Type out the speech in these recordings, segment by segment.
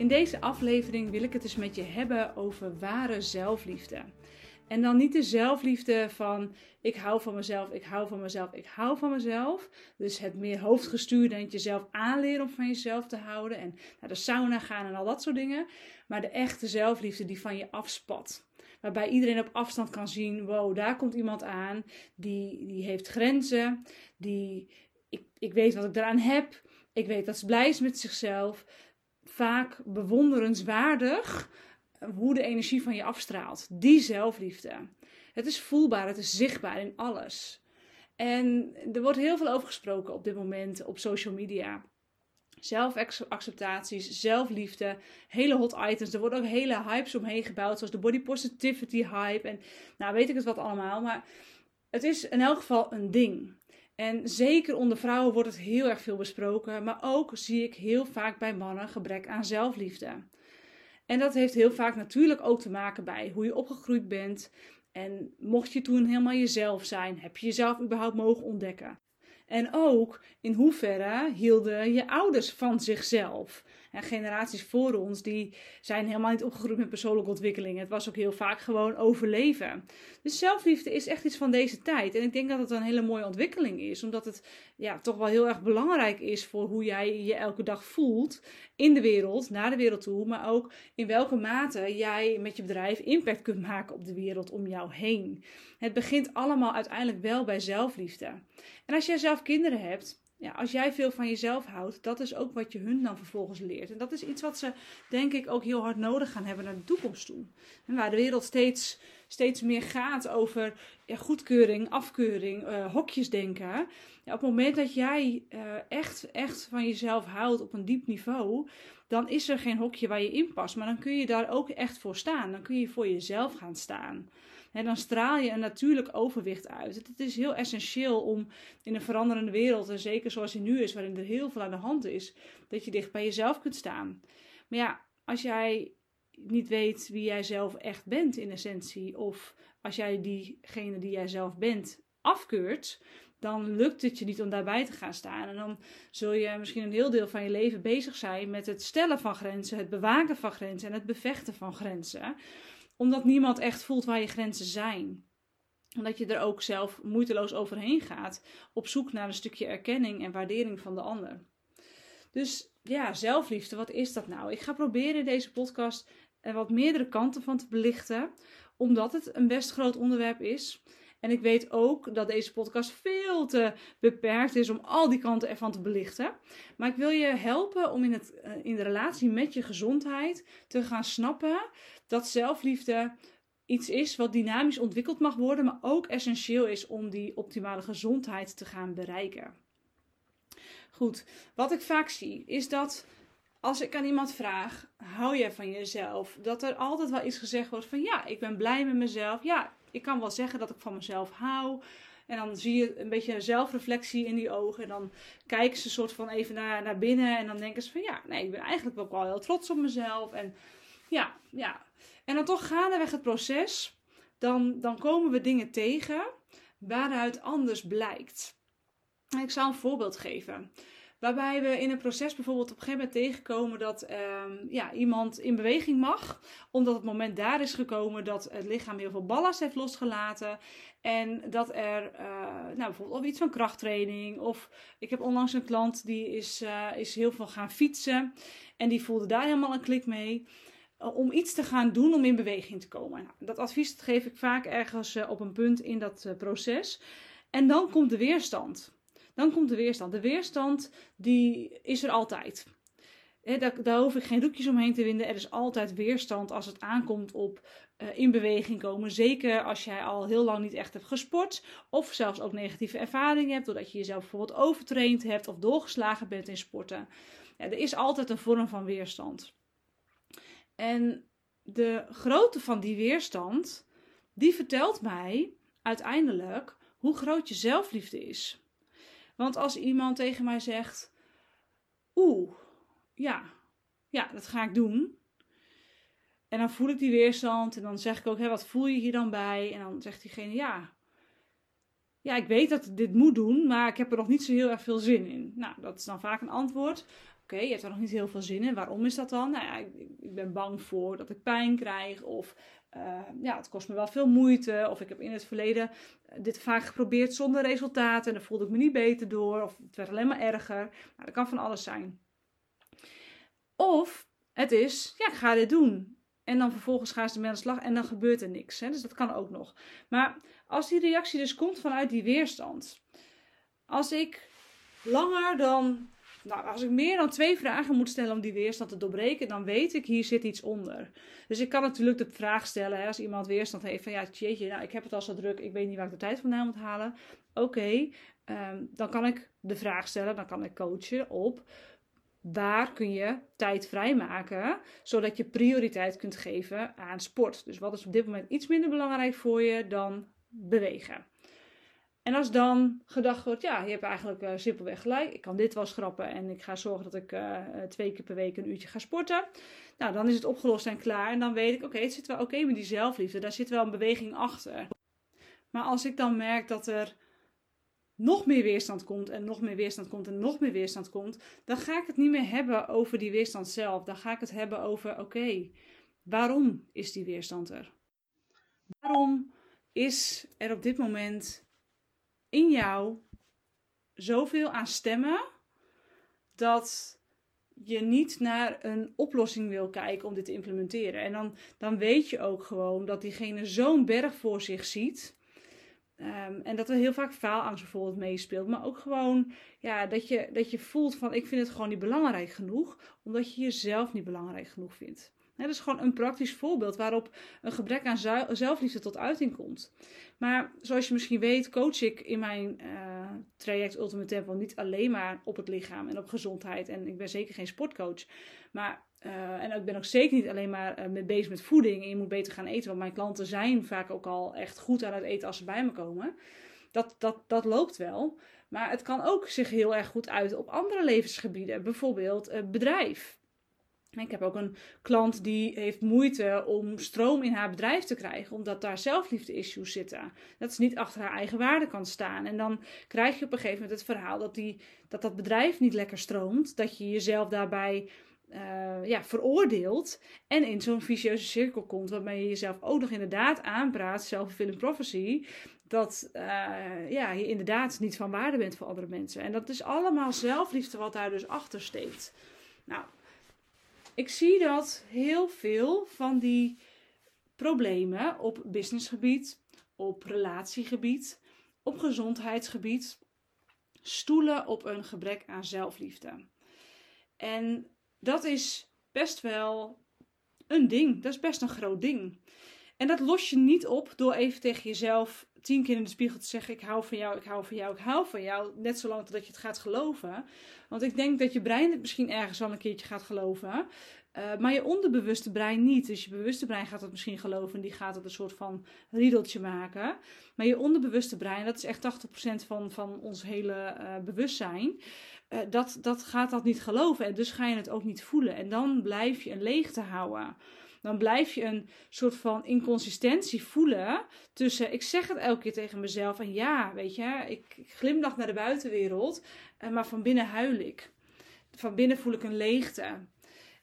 In deze aflevering wil ik het eens met je hebben over ware zelfliefde. En dan niet de zelfliefde van ik hou van mezelf, ik hou van mezelf, ik hou van mezelf. Dus het meer hoofdgestuurde en het jezelf aanleren om van jezelf te houden. En naar de sauna gaan en al dat soort dingen. Maar de echte zelfliefde die van je afspat. Waarbij iedereen op afstand kan zien: wow, daar komt iemand aan. Die, die heeft grenzen. Die, ik, ik weet wat ik eraan heb. Ik weet dat ze blij is met zichzelf. Vaak bewonderenswaardig hoe de energie van je afstraalt. Die zelfliefde. Het is voelbaar, het is zichtbaar in alles. En er wordt heel veel over gesproken op dit moment op social media. Zelfacceptaties, zelfliefde, hele hot items. Er worden ook hele hypes omheen gebouwd, zoals de body positivity hype. En nou weet ik het wat allemaal, maar het is in elk geval een ding. En zeker onder vrouwen wordt het heel erg veel besproken, maar ook zie ik heel vaak bij mannen gebrek aan zelfliefde. En dat heeft heel vaak natuurlijk ook te maken bij hoe je opgegroeid bent. En mocht je toen helemaal jezelf zijn, heb je jezelf überhaupt mogen ontdekken? En ook in hoeverre hielden je ouders van zichzelf? En generaties voor ons, die zijn helemaal niet opgegroeid met persoonlijke ontwikkeling. Het was ook heel vaak gewoon overleven. Dus zelfliefde is echt iets van deze tijd. En ik denk dat het een hele mooie ontwikkeling is. Omdat het ja, toch wel heel erg belangrijk is voor hoe jij je elke dag voelt. In de wereld, naar de wereld toe. Maar ook in welke mate jij met je bedrijf impact kunt maken op de wereld om jou heen. Het begint allemaal uiteindelijk wel bij zelfliefde. En als jij zelf kinderen hebt, ja, als jij veel van jezelf houdt, dat is ook wat je hun dan vervolgens leert. En dat is iets wat ze, denk ik, ook heel hard nodig gaan hebben naar de toekomst toe. En waar de wereld steeds, steeds meer gaat over ja, goedkeuring, afkeuring, uh, hokjes denken. Ja, op het moment dat jij uh, echt, echt van jezelf houdt op een diep niveau, dan is er geen hokje waar je in past. Maar dan kun je daar ook echt voor staan. Dan kun je voor jezelf gaan staan. En dan straal je een natuurlijk overwicht uit. Het is heel essentieel om in een veranderende wereld, en zeker zoals die nu is, waarin er heel veel aan de hand is, dat je dicht bij jezelf kunt staan. Maar ja, als jij niet weet wie jij zelf echt bent in essentie, of als jij diegene die jij zelf bent afkeurt, dan lukt het je niet om daarbij te gaan staan. En dan zul je misschien een heel deel van je leven bezig zijn met het stellen van grenzen, het bewaken van grenzen en het bevechten van grenzen omdat niemand echt voelt waar je grenzen zijn. Omdat je er ook zelf moeiteloos overheen gaat. Op zoek naar een stukje erkenning en waardering van de ander. Dus ja, zelfliefde, wat is dat nou? Ik ga proberen in deze podcast er wat meerdere kanten van te belichten. Omdat het een best groot onderwerp is. En ik weet ook dat deze podcast veel te beperkt is om al die kanten ervan te belichten. Maar ik wil je helpen om in, het, eh, in de relatie met je gezondheid te gaan snappen dat zelfliefde iets is wat dynamisch ontwikkeld mag worden, maar ook essentieel is om die optimale gezondheid te gaan bereiken. Goed, wat ik vaak zie is dat als ik aan iemand vraag: hou jij van jezelf? Dat er altijd wel iets gezegd wordt van ja, ik ben blij met mezelf. Ja, ik kan wel zeggen dat ik van mezelf hou. En dan zie je een beetje zelfreflectie in die ogen. En dan kijken ze soort van even naar, naar binnen. En dan denken ze van ja, nee, ik ben eigenlijk ook wel heel trots op mezelf. En ja, ja. En dan toch gaandeweg het proces, dan, dan komen we dingen tegen waaruit anders blijkt. ik zal een voorbeeld geven. Waarbij we in een proces bijvoorbeeld op een gegeven moment tegenkomen dat ehm, ja, iemand in beweging mag. Omdat het moment daar is gekomen dat het lichaam heel veel ballast heeft losgelaten. En dat er uh, nou, bijvoorbeeld of iets van krachttraining. Of ik heb onlangs een klant die is, uh, is heel veel gaan fietsen. En die voelde daar helemaal een klik mee. Om iets te gaan doen om in beweging te komen. Nou, dat advies geef ik vaak ergens op een punt in dat proces. En dan komt de weerstand dan komt de weerstand. De weerstand die is er altijd. daar, daar, hoef ik geen doekjes omheen te winden. Er is altijd weerstand als het aankomt op uh, in beweging komen. Zeker als jij al heel lang niet echt hebt gesport. Of zelfs ook negatieve ervaringen hebt. Doordat je jezelf bijvoorbeeld overtraind hebt of doorgeslagen bent in sporten. Er is altijd een vorm van weerstand. En de grootte van die weerstand, die vertelt mij uiteindelijk hoe groot je zelfliefde is. Want als iemand tegen mij zegt: Oeh, ja, ja, dat ga ik doen. En dan voel ik die weerstand en dan zeg ik ook: Hé, wat voel je hier dan bij? En dan zegt diegene: Ja, ja, ik weet dat ik dit moet doen, maar ik heb er nog niet zo heel erg veel zin in. Nou, dat is dan vaak een antwoord. Oké, je hebt er nog niet heel veel zin in. Waarom is dat dan? Nou ja, ik, ik ben bang voor dat ik pijn krijg. Of uh, ja, het kost me wel veel moeite. Of ik heb in het verleden dit vaak geprobeerd zonder resultaten. En daar voelde ik me niet beter door. Of het werd alleen maar erger. Nou, dat kan van alles zijn. Of het is, ja, ik ga dit doen. En dan vervolgens gaan ze ermee aan de slag en dan gebeurt er niks. Hè? Dus dat kan ook nog. Maar als die reactie dus komt vanuit die weerstand. Als ik langer dan nou, als ik meer dan twee vragen moet stellen om die weerstand te doorbreken, dan weet ik, hier zit iets onder. Dus ik kan natuurlijk de vraag stellen, hè, als iemand weerstand heeft van, ja, jeetje, nou, ik heb het al zo druk, ik weet niet waar ik de tijd vandaan moet halen. Oké, ehm, dan kan ik de vraag stellen, dan kan ik coachen op, waar kun je tijd vrijmaken, zodat je prioriteit kunt geven aan sport. Dus wat is op dit moment iets minder belangrijk voor je dan bewegen? En als dan gedacht wordt, ja, je hebt eigenlijk uh, simpelweg gelijk. Ik kan dit wel schrappen en ik ga zorgen dat ik uh, twee keer per week een uurtje ga sporten. Nou, dan is het opgelost en klaar. En dan weet ik, oké, het zit wel oké met die zelfliefde. Daar zit wel een beweging achter. Maar als ik dan merk dat er nog meer weerstand komt en nog meer weerstand komt en nog meer weerstand komt, dan ga ik het niet meer hebben over die weerstand zelf. Dan ga ik het hebben over, oké, waarom is die weerstand er? Waarom is er op dit moment in jou zoveel aan stemmen dat je niet naar een oplossing wil kijken om dit te implementeren. En dan, dan weet je ook gewoon dat diegene zo'n berg voor zich ziet. Ehm, en dat er heel vaak faalangst bijvoorbeeld meespeelt. Maar ook gewoon ja, dat, je, dat je voelt van ik vind het gewoon niet belangrijk genoeg. Omdat je jezelf niet belangrijk genoeg vindt. Dat is gewoon een praktisch voorbeeld waarop een gebrek aan zelfliefde tot uiting komt. Maar zoals je misschien weet, coach ik in mijn uh, traject Ultimate Tempo niet alleen maar op het lichaam en op gezondheid. En ik ben zeker geen sportcoach. Maar, uh, en ik ben ook zeker niet alleen maar uh, met bezig met voeding. En je moet beter gaan eten. Want mijn klanten zijn vaak ook al echt goed aan het eten als ze bij me komen. Dat, dat, dat loopt wel. Maar het kan ook zich heel erg goed uiten op andere levensgebieden. Bijvoorbeeld bedrijf. Ik heb ook een klant die heeft moeite om stroom in haar bedrijf te krijgen, omdat daar zelfliefde-issues zitten. Dat ze niet achter haar eigen waarde kan staan. En dan krijg je op een gegeven moment het verhaal dat die, dat, dat bedrijf niet lekker stroomt, dat je jezelf daarbij uh, ja, veroordeelt en in zo'n vicieuze cirkel komt, waarbij je jezelf ook nog inderdaad aanpraat, self-fulfilling prophecy, dat uh, ja, je inderdaad niet van waarde bent voor andere mensen. En dat is allemaal zelfliefde wat daar dus achter steekt. Nou, ik zie dat heel veel van die problemen op businessgebied, op relatiegebied, op gezondheidsgebied stoelen op een gebrek aan zelfliefde. En dat is best wel een ding. Dat is best een groot ding. En dat los je niet op door even tegen jezelf tien keer in de spiegel te zeggen: Ik hou van jou, ik hou van jou, ik hou van jou. Net zolang dat je het gaat geloven. Want ik denk dat je brein het misschien ergens wel een keertje gaat geloven. Uh, maar je onderbewuste brein niet. Dus je bewuste brein gaat het misschien geloven en die gaat het een soort van riedeltje maken. Maar je onderbewuste brein, dat is echt 80% van, van ons hele uh, bewustzijn. Uh, dat, dat gaat dat niet geloven en dus ga je het ook niet voelen. En dan blijf je een leegte houden dan blijf je een soort van inconsistentie voelen tussen ik zeg het elke keer tegen mezelf en ja, weet je, ik, ik glimlach naar de buitenwereld, maar van binnen huil ik. Van binnen voel ik een leegte.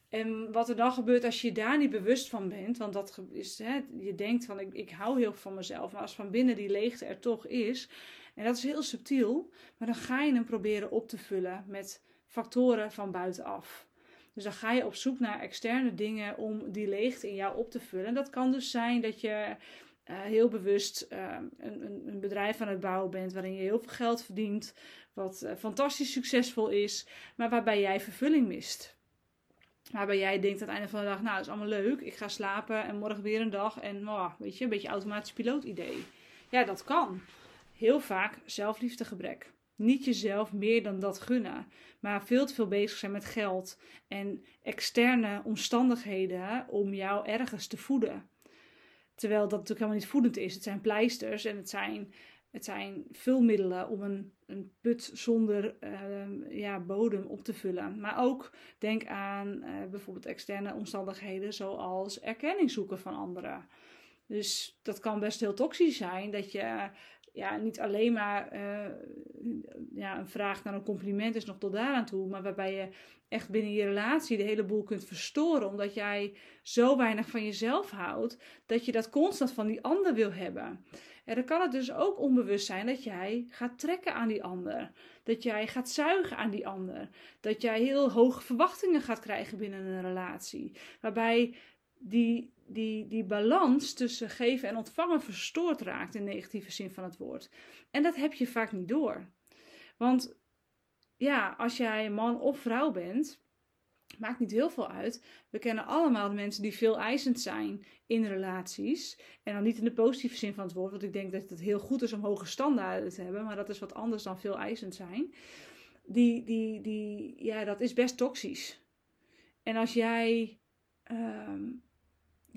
En wat er dan gebeurt als je daar niet bewust van bent, want dat is, hè, je denkt van ik, ik hou heel veel van mezelf, maar als van binnen die leegte er toch is, en dat is heel subtiel, maar dan ga je hem proberen op te vullen met factoren van buitenaf. Dus dan ga je op zoek naar externe dingen om die leegte in jou op te vullen. En dat kan dus zijn dat je uh, heel bewust uh, een, een, bedrijf aan het bouwen bent waarin je heel veel geld verdient, wat uh, fantastisch succesvol is, maar waarbij jij vervulling mist. Waarbij jij denkt aan het einde van de dag, nou, dat is allemaal leuk. Ik ga slapen en morgen weer een dag. En, oh, weet je, een beetje automatisch pilootidee. Ja, dat kan. Heel vaak zelfliefdegebrek. Niet jezelf meer dan dat gunnen. Maar veel te veel bezig zijn met geld en externe omstandigheden om jou ergens te voeden. Terwijl dat natuurlijk helemaal niet voedend is. Het zijn pleisters en het zijn het zijn vulmiddelen om een, een put zonder uh, ja, bodem op te vullen. Maar ook denk aan uh, bijvoorbeeld externe omstandigheden zoals erkenning zoeken van anderen. Dus dat kan best heel toxisch zijn dat je ja, niet alleen maar uh, ja, een vraag naar een compliment is nog tot daaraan toe, maar waarbij je echt binnen je relatie de hele boel kunt verstoren, omdat jij zo weinig van jezelf houdt, dat je dat constant van die ander wil hebben. En dan kan het dus ook onbewust zijn dat jij gaat trekken aan die ander. Dat jij gaat zuigen aan die ander. Dat jij heel hoge verwachtingen gaat krijgen binnen een relatie. Waarbij die, die, die balans tussen geven en ontvangen verstoord raakt in negatieve zin van het woord. En dat heb je vaak niet door. Want ja, als jij man of vrouw bent, maakt niet heel veel uit. We kennen allemaal mensen die veel eisend zijn in relaties. En dan niet in de positieve zin van het woord, want ik denk dat het heel goed is om hoge standaarden te hebben, maar dat is wat anders dan veel eisend zijn. Die, die, die, ja, dat is best toxisch. En als jij ehm,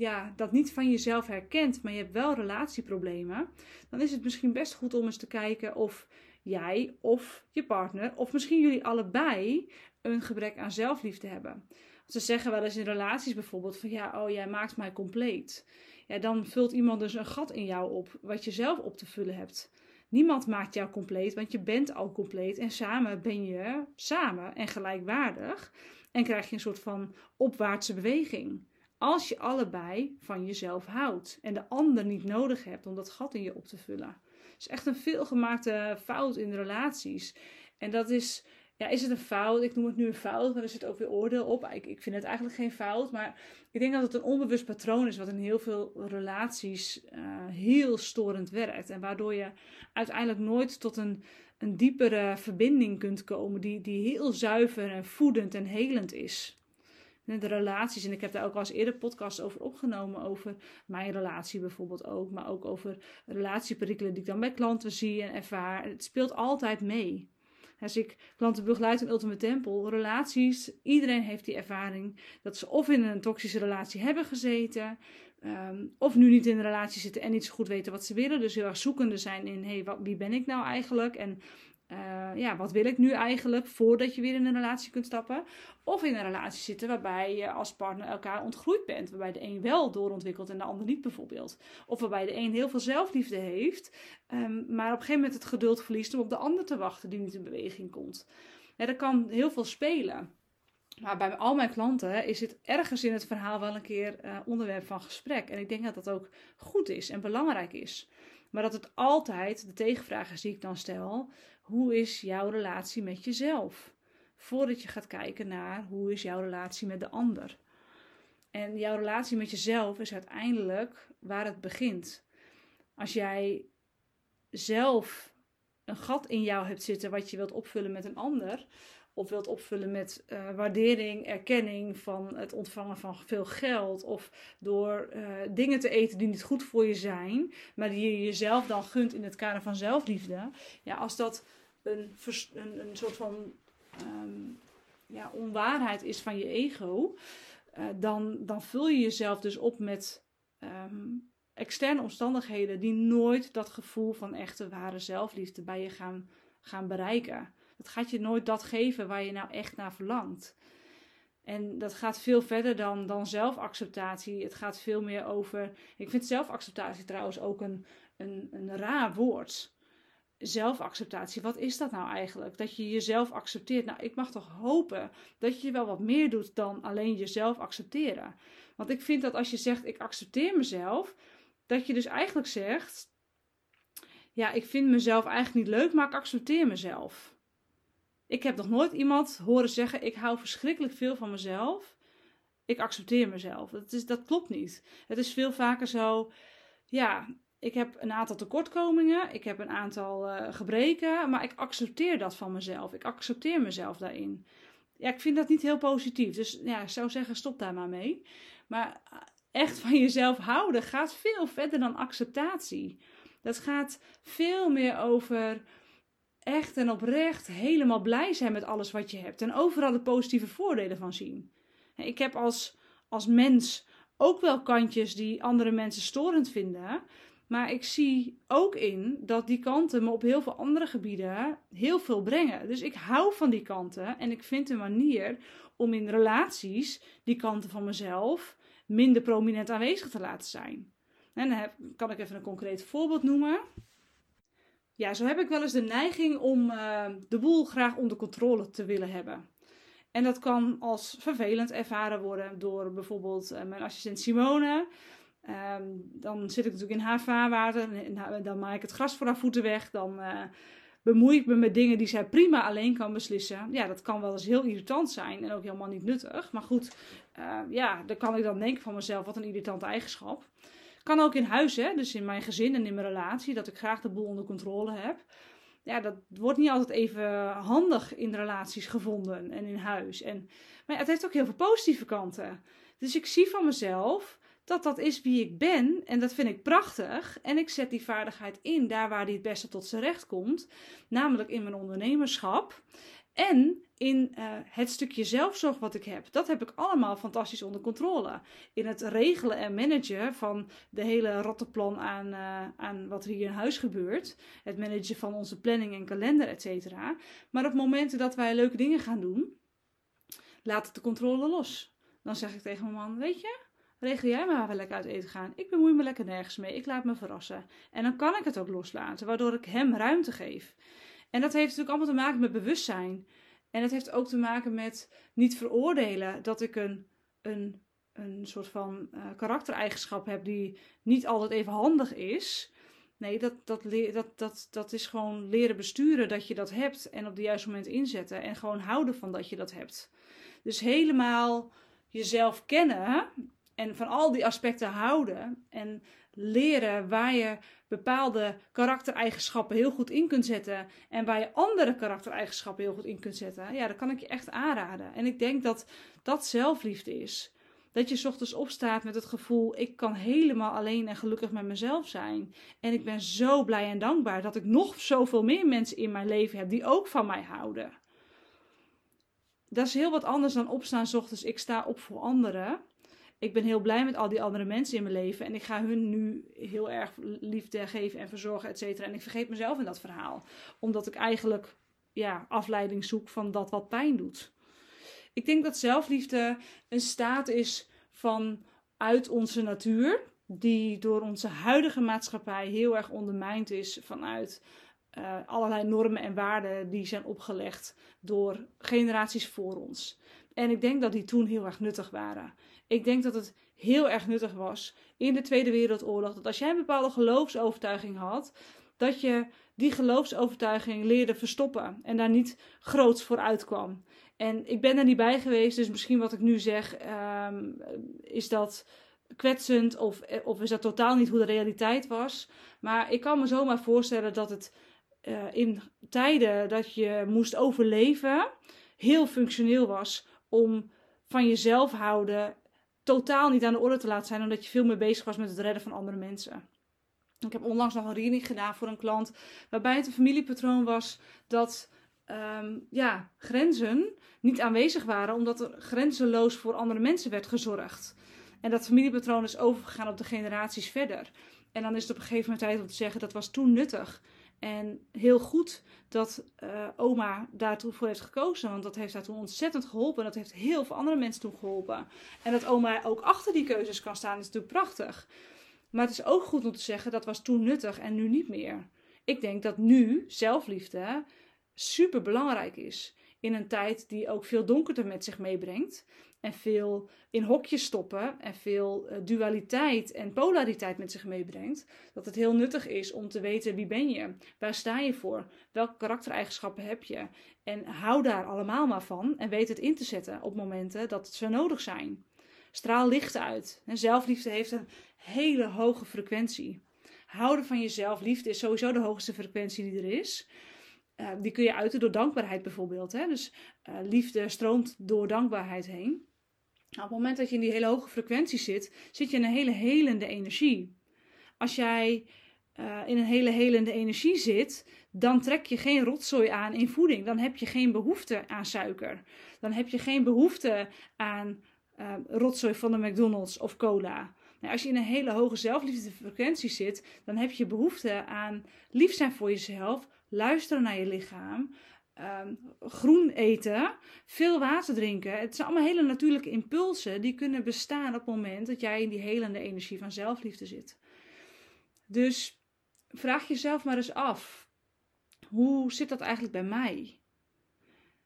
ja, dat niet van jezelf herkent, maar je hebt wel relatieproblemen, dan is het misschien best goed om eens te kijken of jij of je partner, of misschien jullie allebei, een gebrek aan zelfliefde hebben. Ze zeggen wel eens in relaties bijvoorbeeld van ja, oh jij maakt mij compleet. Ja, dan vult iemand dus een gat in jou op, wat je zelf op te vullen hebt. Niemand maakt jou compleet, want je bent al compleet en samen ben je samen en gelijkwaardig. En krijg je een soort van opwaartse beweging. Als je allebei van jezelf houdt en de ander niet nodig hebt om dat gat in je op te vullen. Het is echt een veelgemaakte fout in relaties. En dat is, ja, is het een fout? Ik noem het nu een fout, maar er zit ook weer oordeel op. Ik, ik vind het eigenlijk geen fout, maar ik denk dat het een onbewust patroon is wat in heel veel relaties uh, heel storend werkt. En waardoor je uiteindelijk nooit tot een, een diepere verbinding kunt komen die, die heel zuiver en voedend en helend is de relaties. En ik heb daar ook al eens eerder podcasts over opgenomen. Over mijn relatie bijvoorbeeld ook. Maar ook over relatieperikelen die ik dan bij klanten zie en ervaar. Het speelt altijd mee. Als ik klanten begeleid in Ultimate Temple, relaties, iedereen heeft die ervaring dat ze of in een toxische relatie hebben gezeten, ehm, of nu niet in een relatie zitten en niet zo goed weten wat ze willen. Dus heel erg zoekende zijn in, hé, hey, wie ben ik nou eigenlijk? En uh, ja, wat wil ik nu eigenlijk voordat je weer in een relatie kunt stappen? Of in een relatie zitten waarbij je als partner elkaar ontgroeid bent. Waarbij de een wel doorontwikkelt en de ander niet bijvoorbeeld. Of waarbij de een heel veel zelfliefde heeft, um, maar op een gegeven moment het geduld verliest om op de ander te wachten die niet in beweging komt. Ja, er kan heel veel spelen. Maar bij al mijn klanten is het ergens in het verhaal wel een keer uh, onderwerp van gesprek. En ik denk dat dat ook goed is en belangrijk is. Maar dat het altijd, de tegenvraag is die ik dan stel, hoe is jouw relatie met jezelf? Voordat je gaat kijken naar hoe is jouw relatie met de ander. En jouw relatie met jezelf is uiteindelijk waar het begint. Als jij zelf een gat in jou hebt zitten wat je wilt opvullen met een ander, of wilt opvullen met uh, waardering, erkenning van het ontvangen van veel geld, of door uh, dingen te eten die niet goed voor je zijn, maar die je jezelf dan gunt in het kader van zelfliefde. Ja, als dat een, een, een soort van um, ja, onwaarheid is van je ego, uh, dan, dan vul je jezelf dus op met um, externe omstandigheden die nooit dat gevoel van echte ware zelfliefde bij je gaan, gaan bereiken. Het gaat je nooit dat geven waar je nou echt naar verlangt. En dat gaat veel verder dan, dan zelfacceptatie. Het gaat veel meer over. Ik vind zelfacceptatie trouwens ook een, een, een raar woord zelfacceptatie, wat is dat nou eigenlijk? Dat je jezelf accepteert. Nou, ik mag toch hopen dat je wel wat meer doet dan alleen jezelf accepteren. Want ik vind dat als je zegt ik accepteer mezelf, dat je dus eigenlijk zegt, ja, ik vind mezelf eigenlijk niet leuk, maar ik accepteer mezelf. Ik heb nog nooit iemand horen zeggen, ik hou verschrikkelijk veel van mezelf. Ik accepteer mezelf. Dat, is, dat klopt niet. Het is veel vaker zo, ja, ik heb een aantal tekortkomingen, ik heb een aantal uh, gebreken, maar ik accepteer dat van mezelf. Ik accepteer mezelf daarin. Ja, ik vind dat niet heel positief. Dus ja, ik zou zeggen, stop daar maar mee. Maar eh, echt van jezelf houden gaat veel verder dan acceptatie. Dat gaat veel meer over echt en oprecht helemaal blij zijn met alles wat je hebt. En overal de positieve voordelen van zien. Ik heb als, als mens ook wel kantjes die andere mensen storend vinden. Maar ik zie ook in dat die kanten me op heel veel andere gebieden heel veel brengen. Dus ik hou van die kanten en ik vind een manier om in relaties die kanten van mezelf minder prominent aanwezig te laten zijn. En dan kan ik even een concreet voorbeeld noemen. ja, zo heb ik wel eens de neiging om uh, de boel graag onder controle te willen hebben. En dat kan als vervelend ervaren worden door bijvoorbeeld uh, mijn assistent Simone. Um, dan zit ik natuurlijk in haar vaarwater dan maak ik het gras voor haar voeten weg. Dan uh, bemoei ik me met dingen die zij prima alleen kan beslissen. Ja, dat kan wel eens heel irritant zijn en ook helemaal niet nuttig. Maar goed, uh, ja, dan kan ik dan denken van mezelf, wat een irritante eigenschap. Kan ook in huis, hè, dus in mijn gezin en in mijn relatie, dat ik graag de boel onder controle heb. Ja, dat wordt niet altijd even handig in relaties gevonden en in huis. En, maar het heeft ook heel veel positieve kanten. Dus ik zie van mezelf dat dat is wie ik ben en dat vind ik prachtig. En ik zet die vaardigheid in daar waar die het beste tot zijn recht komt, namelijk in mijn ondernemerschap. En in uh, het stukje zelfzorg wat ik heb. Dat heb ik allemaal fantastisch onder controle. In het regelen en managen van de hele rottenplan aan, uh, aan wat er hier in huis gebeurt. Het managen van onze planning en kalender, et cetera. Maar op momenten dat wij leuke dingen gaan doen, laat het de controle los. Dan zeg ik tegen mijn man, weet je, regel jij maar wel lekker uit eten gaan. Ik bemoei me lekker nergens mee. Ik laat me verrassen. En dan kan ik het ook loslaten, waardoor ik hem ruimte geef. En dat heeft natuurlijk allemaal te maken met bewustzijn. En het heeft ook te maken met niet veroordelen dat ik een, een, een soort van uh, karaktereigenschap heb die niet altijd even handig is. Nee, dat, dat, dat, dat, dat is gewoon leren besturen dat je dat hebt en op de juiste moment inzetten en gewoon houden van dat je dat hebt. Dus helemaal jezelf kennen en van al die aspecten houden en leren waar je bepaalde karaktereigenschappen heel goed in kunt zetten en waar je andere karaktereigenschappen heel goed in kunt zetten, ja, dat kan ik je echt aanraden. En ik denk dat dat zelfliefde is. Dat je ochtends opstaat met het gevoel: ik kan helemaal alleen en gelukkig met mezelf zijn. En ik ben zo blij en dankbaar dat ik nog zoveel meer mensen in mijn leven heb die ook van mij houden. Dat is heel wat anders dan opstaan ochtends. Ik sta op voor anderen ik ben heel blij met al die andere mensen in mijn leven. En ik ga hun nu heel erg liefde geven en verzorgen, et cetera. En ik vergeet mezelf in dat verhaal. Omdat ik eigenlijk ja, afleiding zoek van dat wat pijn doet. Ik denk dat zelfliefde een staat is van uit onze natuur. Die door onze huidige maatschappij heel erg ondermijnd is vanuit uh, allerlei normen en waarden die zijn opgelegd door generaties voor ons. En ik denk dat die toen heel erg nuttig waren. Ik denk dat het heel erg nuttig was in de Tweede Wereldoorlog. Dat als jij een bepaalde geloofsovertuiging had, dat je die geloofsovertuiging leerde verstoppen en daar niet groots voor uitkwam. En ik ben er niet bij geweest, dus misschien wat ik nu zeg, um, is dat kwetsend of, of is dat totaal niet hoe de realiteit was. Maar ik kan me zomaar voorstellen dat het uh, in tijden dat je moest overleven heel functioneel was om van jezelf houden totaal niet aan de orde te laten zijn, omdat je veel meer bezig was met het redden van andere mensen. Ik heb onlangs nog een reading gedaan voor een klant, waarbij het een familiepatroon was dat um, ja, grenzen niet aanwezig waren, omdat er grenzeloos voor andere mensen werd gezorgd. En dat familiepatroon is overgegaan op de generaties verder. En dan is het op een gegeven moment tijd om te zeggen dat was toen nuttig. En heel goed dat uh, oma daartoe voor heeft gekozen. Want dat heeft haar toen ontzettend geholpen. En dat heeft heel veel andere mensen toen geholpen. En dat oma ook achter die keuzes kan staan, is natuurlijk prachtig. Maar het is ook goed om te zeggen dat was toen nuttig en nu niet meer. Ik denk dat nu zelfliefde super belangrijk is. In een tijd die ook veel donkerte met zich meebrengt en veel in hokjes stoppen en veel uh, dualiteit en polariteit met zich meebrengt, dat het heel nuttig is om te weten wie ben je, waar sta je voor, welke karaktereigenschappen heb je en hou daar allemaal maar van en weet het in te zetten op momenten dat het zo nodig zijn. Straal licht uit. En zelfliefde heeft een hele hoge frequentie. Houden van jezelf, liefde is sowieso de hoogste frequentie die er is. Uh, die kun je uiten door dankbaarheid bijvoorbeeld. Hè? Dus uh, liefde stroomt door dankbaarheid heen. Nou, op het moment dat je in die hele hoge frequentie zit, zit je in een hele helende energie. Als jij uh, in een hele helende energie zit, dan trek je geen rotzooi aan in voeding. Dan heb je geen behoefte aan suiker. Dan heb je geen behoefte aan rotzooi van de McDonald's of cola. Nou, als je in een hele hoge zelfliefdefrequentie zit, dan heb je behoefte aan lief zijn voor jezelf, luisteren naar je lichaam, um, groen eten, veel water drinken. Het zijn allemaal hele natuurlijke impulsen die kunnen bestaan op het moment dat jij in die helende energie van zelfliefde zit. Dus vraag jezelf maar eens af: hoe zit dat eigenlijk bij mij?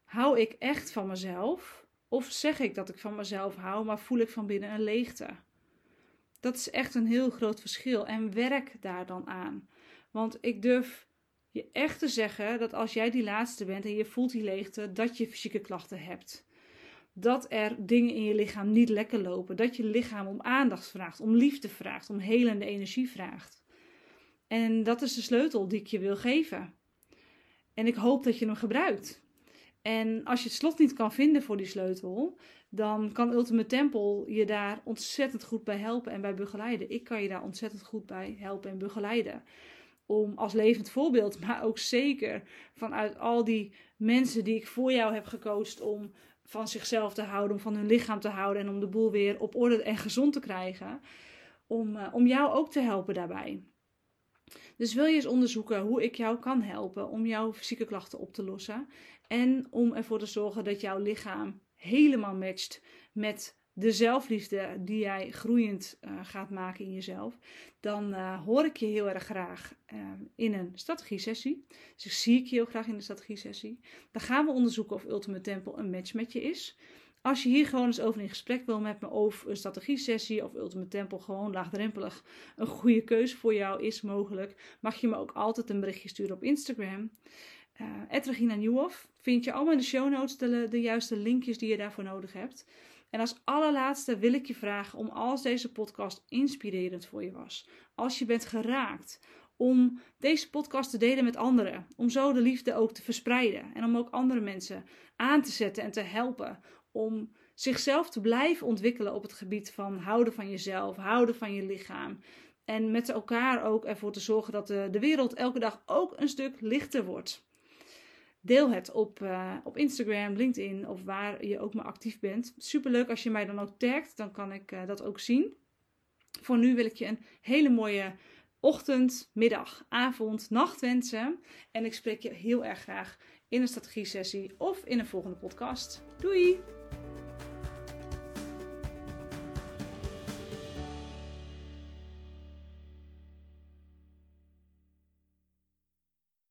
Hou ik echt van mezelf? Of zeg ik dat ik van mezelf hou, maar voel ik van binnen een leegte? Dat is echt een heel groot verschil. En werk daar dan aan. Want ik durf je echt te zeggen dat als jij die laatste bent en je voelt die leegte, dat je fysieke klachten hebt. Dat er dingen in je lichaam niet lekker lopen. Dat je lichaam om aandacht vraagt, om liefde vraagt, om helende energie vraagt. En dat is de sleutel die ik je wil geven. En ik hoop dat je hem gebruikt. En als je het slot niet kan vinden voor die sleutel, dan kan Ultimate Temple je daar ontzettend goed bij helpen en bij begeleiden. Ik kan je daar ontzettend goed bij helpen en begeleiden. Om als levend voorbeeld, maar ook zeker vanuit al die mensen die ik voor jou heb gekozen om van zichzelf te houden, om van hun lichaam te houden en om de boel weer op orde en gezond te krijgen. Om, uh, om jou ook te helpen daarbij. Dus wil je eens onderzoeken hoe ik jou kan helpen om jouw fysieke klachten op te lossen en om ervoor te zorgen dat jouw lichaam helemaal matcht met de zelfliefde die jij groeiend uh, gaat maken in jezelf, dan uh, hoor ik je heel erg graag uh, in een strategie-sessie. Dus zie ik je heel graag in de strategie-sessie. Dan gaan we onderzoeken of Ultimate Temple een match met je is. Als je hier gewoon eens over in gesprek wil met me over een strategie-sessie of Ultimate Temple gewoon laagdrempelig een goede keuze voor jou is mogelijk, mag je me ook altijd een berichtje sturen op Instagram. Uh, Regina Nieuwhoff vind je allemaal in de show notes de, de juiste linkjes die je daarvoor nodig hebt. En als allerlaatste wil ik je vragen om als deze podcast inspirerend voor je was, als je bent geraakt, om deze podcast te delen met anderen, om zo de liefde ook te verspreiden en om ook andere mensen aan te zetten en te helpen om zichzelf te blijven ontwikkelen op het gebied van houden van jezelf, houden van je lichaam. En met elkaar ook ervoor te zorgen dat de wereld elke dag ook een stuk lichter wordt. Deel het op, uh, op Instagram, LinkedIn of waar je ook maar actief bent. Superleuk als je mij dan ook tagt, dan kan ik uh, dat ook zien. Voor nu wil ik je een hele mooie ochtend, middag, avond, nacht wensen. En ik spreek je heel erg graag in een strategie sessie of in een volgende podcast. Doei!